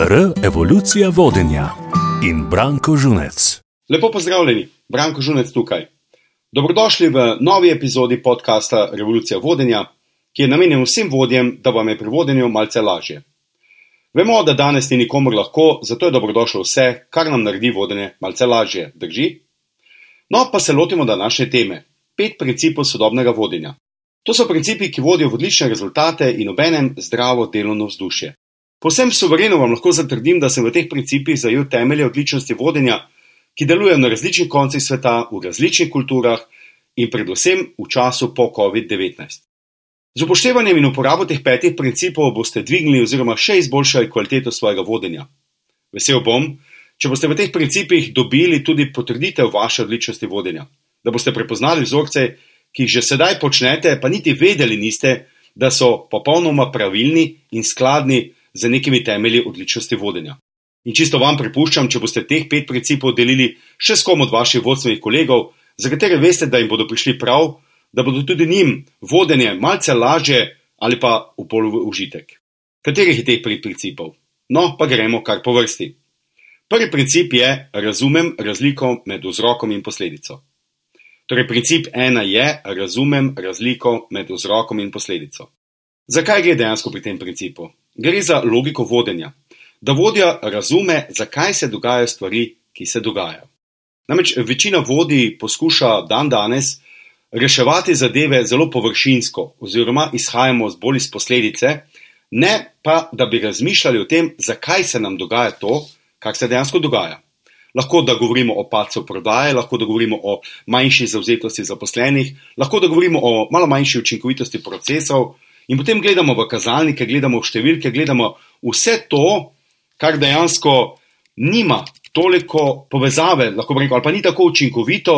R. Evolucija vodenja in Branko Žunec. Lepo pozdravljeni, Branko Žunec tukaj. Dobrodošli v novi epizodi podcasta Revolucija vodenja, ki je namenjen vsem vodjem, da vam je pri vodenju malce lažje. Vemo, da danes ni nikomor lahko, zato je dobrodošlo vse, kar nam naredi vodenje malce lažje, drži? No, pa se lotimo današnje teme: pet principov sodobnega vodenja. To so principi, ki vodijo v odlične rezultate in obenem zdravo delovno vzdušje. Posem suvereno vam lahko zatrdim, da sem v teh principih zajel temelje odličnosti vodenja, ki delujejo na različnih koncih sveta, v različnih kulturah in predvsem v času po COVID-19. Z upoštevanjem in uporabo teh petih principov boste dvignili oziroma še izboljšali kvaliteto svojega vodenja. Vesel bom, če boste v teh principih dobili tudi potrditev vaše odličnosti vodenja, da boste prepoznali vzorce, ki jih že sedaj počnete, pa niti vedeli niste, da so popolnoma pravilni in skladni z nekimi temelji odličnosti vodenja. In čisto vam pripuščam, če boste teh pet principov delili še s kom od vaših vodstvenih kolegov, za katere veste, da jim bodo prišli prav, da bodo tudi njim vodenje malce lažje ali pa v polu užitek. Katerih je teh pet principov? No, pa gremo kar po vrsti. Prvi princip je: razumem razliko med vzrokom in posledico. Torej, princip ena je: razumem razliko med vzrokom in posledico. Zakaj gre dejansko pri tem principu? Gre za logiko vodenja. Da vodja razume, zakaj se dogajajo stvari, ki se dogajajo. Namreč večina vodij poskuša dan danes reševati zadeve zelo površinsko, oziroma izhajamo bolj iz posledice, ne pa da bi razmišljali o tem, zakaj se nam dogaja to, kar se dejansko dogaja. Lahko da govorimo o padcu prodaje, lahko da govorimo o manjši zauzetosti zaposlenih, lahko da govorimo o malo manjši učinkovitosti procesov, In potem gledamo v kazalnike, gledamo v številke, gledamo vse to, kar dejansko nima toliko povezave, lahko rečemo, ali pa ni tako učinkovito,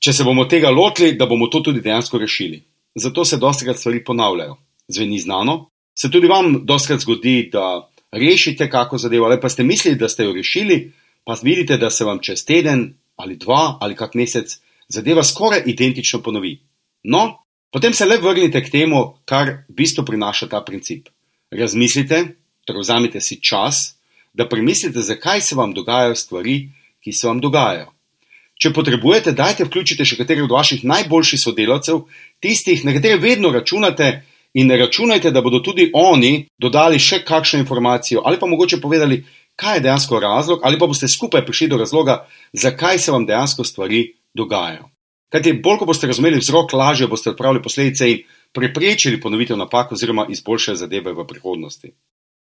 če se bomo tega lotili, da bomo to tudi dejansko rešili. Zato se dostakrat stvari ponavljajo. Zveni znano. Se tudi vam dostakrat zgodi, da rešite kako zadevo, ali pa ste mislili, da ste jo rešili, pa vidite, da se vam čez teden ali dva ali kak mesec zadeva skoraj identično ponovi. No, Potem se le vrnite k temu, kar v bistvu prinaša ta princip. Razmislite, torej vzamite si čas, da premislite, zakaj se vam dogajajo stvari, ki se vam dogajajo. Če potrebujete, dajte vključite še katerih od vaših najboljših sodelavcev, tistih, na katere vedno računate, in ne računajte, da bodo tudi oni dodali še kakšno informacijo ali pa mogoče povedali, kaj je dejansko razlog, ali pa boste skupaj prišli do razloga, zakaj se vam dejansko stvari dogajajo. Kajti bolj, ko boste razumeli vzrok, lažje boste odpravili posledice in preprečili ponovitev napak oziroma izboljšali zadeve v prihodnosti.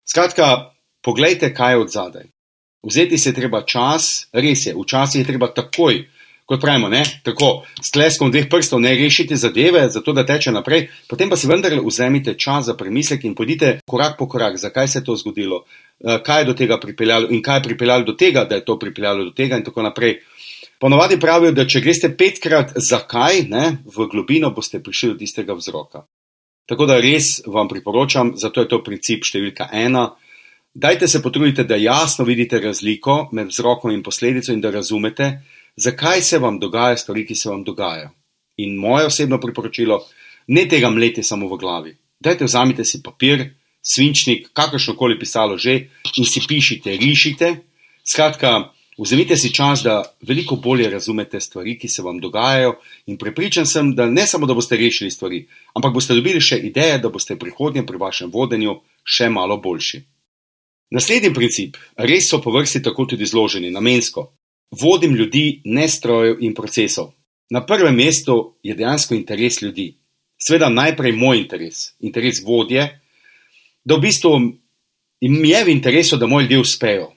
Skratka, pogledajte, kaj je od zadaj. Vzeti se je treba čas, res je, včasih je treba takoj, kot pravimo, ne, tako s kleskom dveh prstov ne rešiti zadeve, zato da teče naprej, potem pa si vendarle vzemite čas za premislek in pojdite korak po korak, zakaj se je to zgodilo, eh, kaj je do tega pripeljalo in kaj je pripeljalo do tega, da je to pripeljalo do tega in tako naprej. Ponovadi pravijo, da če greste petkrat zakaj, ne, v globino boste prišli do tistega vzroka. Tako da res vam priporočam, zato je to princip številka ena. Dajte se potruditi, da jasno vidite razliko med vzrokom in posledico in da razumete, zakaj se vam dogaja stvari, ki se vam dogajajo. In moje osebno priporočilo, ne tega mlete samo v glavi. Dajte vzamite si papir, svinčnik, kakršno koli pisalo že in si pišite, rišite. Skratka, Vzemite si čas, da veliko bolje razumete stvari, ki se vam dogajajo, in prepričan sem, da ne samo, da boste rešili stvari, ampak boste dobili še ideje, da boste prihodnje pri vašem vodenju še malo boljši. Naslednji princip, res so po vrsti tako tudi zloženi, namensko. Vodim ljudi, ne strojev in procesov. Na prvem mestu je dejansko interes ljudi. Sveda najprej moj interes, interes vodje, da v bistvu jim je v interesu, da moji ljudje uspejo,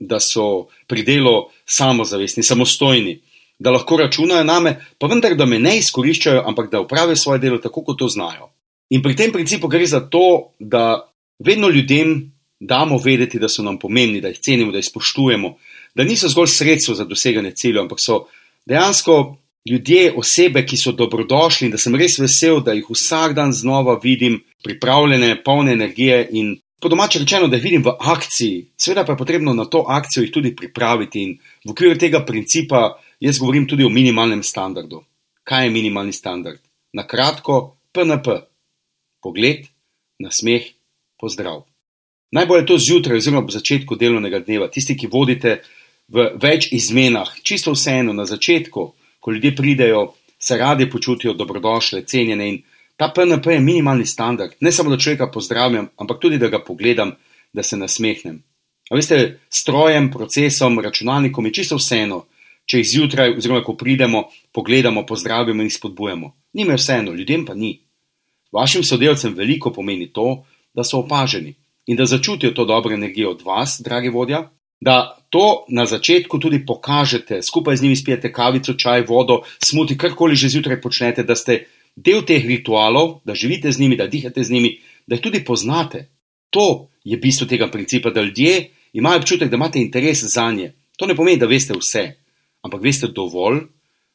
da so pri delu samozavestni, samostojni, da lahko računajo name, pa vendar, da me ne izkoriščajo, ampak da upravijo svoje delo tako, kot to znajo. In pri tem principu gre za to, da vedno ljudem damo vedeti, da so nam pomembni, da jih cenimo, da jih spoštujemo, da niso zgolj sredstvo za doseganje ciljev, ampak so dejansko ljudje, osebe, ki so dobrodošli in da sem res vesel, da jih vsak dan znova vidim, pripravljene, polne energije in po domače rečeno, da jih vidim v akciji, seveda pa je potrebno na to akcijo jih tudi pripraviti in v okviru tega principa jaz govorim tudi o minimalnem standardu. Kaj je minimalni standard? Na kratko, PNP. Pogled, nasmeh, pozdrav. Najbolje je to zjutraj, oziroma po začetku delovnega dneva, tisti, ki vodite v več izmenah, čisto vseeno na začetku, ko ljudje pridejo, se radi počutijo dobrodošle, cenjene in ta PNP je minimalni standard. Ne samo, da človeka pozdravljam, ampak tudi, da ga pogledam, da se nasmehnem. A veste, strojem, procesom, računalnikom je čisto vseeno, če jih zjutraj, oziroma ko pridemo, pogledamo, pozdravimo in jih spodbujamo. Ni me vseeno, ljudem pa ni. Vašim sodelavcem veliko pomeni to, da so opaženi in da začutijo to dobro energijo od vas, dragi vodja, da to na začetku tudi pokažete, skupaj z njimi spijete kavico, čaj, vodo, smuti, karkoli že zjutraj počnete, da ste del teh ritualov, da živite z njimi, da dihate z njimi, da jih tudi poznate. To je bistvo tega principa, da ljudje imajo občutek, da imate interes za nje. To ne pomeni, da veste vse, ampak veste dovolj,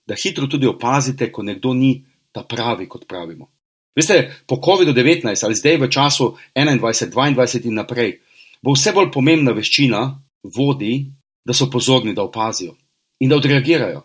da hitro tudi opazite, ko nekdo ni ta pravi, kot pravimo. Veste, po COVID-19 ali zdaj v času 21, 22 in naprej, bo vse bolj pomembna veščina vodi, da so pozorni, da opazijo in da odreagirajo.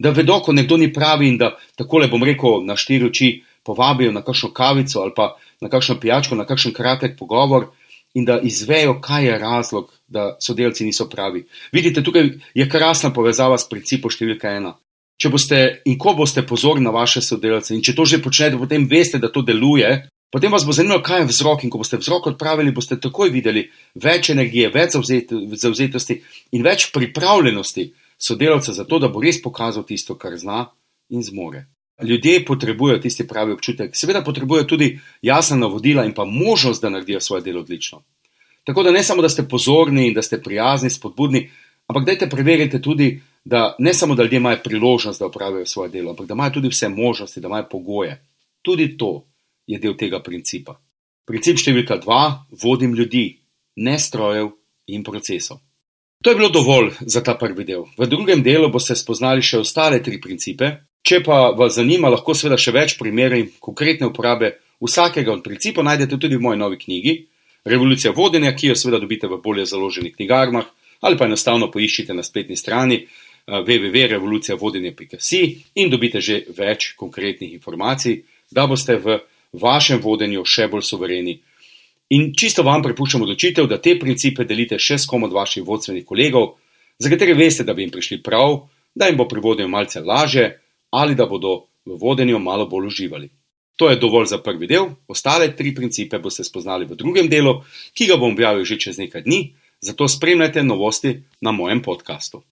Da vedo, ko nekdo ni pravi in da tako le bom rekel na štiri oči povabijo na kakšno kavico ali pa na kakšno pijačko, na kakšen kratek pogovor in da izvejo, kaj je razlog, da sodelavci niso pravi. Vidite, tukaj je krasna povezava s principom številka ena če boste in ko boste pozorni na vaše sodelavce in če to že počnete, potem veste, da to deluje, potem vas bo zanimalo, kaj je vzrok in ko boste vzrok odpravili, boste takoj videli več energije, več zauzetosti in več pripravljenosti sodelavca za to, da bo res pokazal tisto, kar zna in zmore. Ljudje potrebujejo tisti pravi občutek, seveda potrebujejo tudi jasna navodila in pa možnost, da naredijo svoje delo odlično. Tako da ne samo, da ste pozorni in da ste prijazni, spodbudni, ampak dajte preveriti tudi, da ne samo, da ljudje imajo priložnost, da upravijo svoje delo, ampak da imajo tudi vse možnosti, da imajo pogoje. Tudi to je del tega principa. Princip številka dva: vodim ljudi, ne strojev in procesov. To je bilo dovolj za ta prvi del. V drugem delu boste spoznali še ostale tri principe. Če pa vas zanima, lahko seveda še več primerov in konkretne uporabe vsakega od principov najdete tudi v moji novi knjigi Revolucija vodenja, ki jo seveda dobite v bolje založenih knjigarnah ali pa enostavno poiščite na spletni strani www.revolucijavodenje.si in dobite že več konkretnih informacij, da boste v vašem vodenju še bolj sovereni. In čisto vam prepuščam odločitev, da te principe delite še s kom od vaših vodstvenih kolegov, za katere veste, da bi jim prišli prav, da jim bo pri vodenju malce laže ali da bodo v vodenju malo bolj uživali. To je dovolj za prvi del, ostale tri principe boste spoznali v drugem delu, ki ga bom objavil že čez nekaj dni, zato spremljajte novosti na mojem podkastu.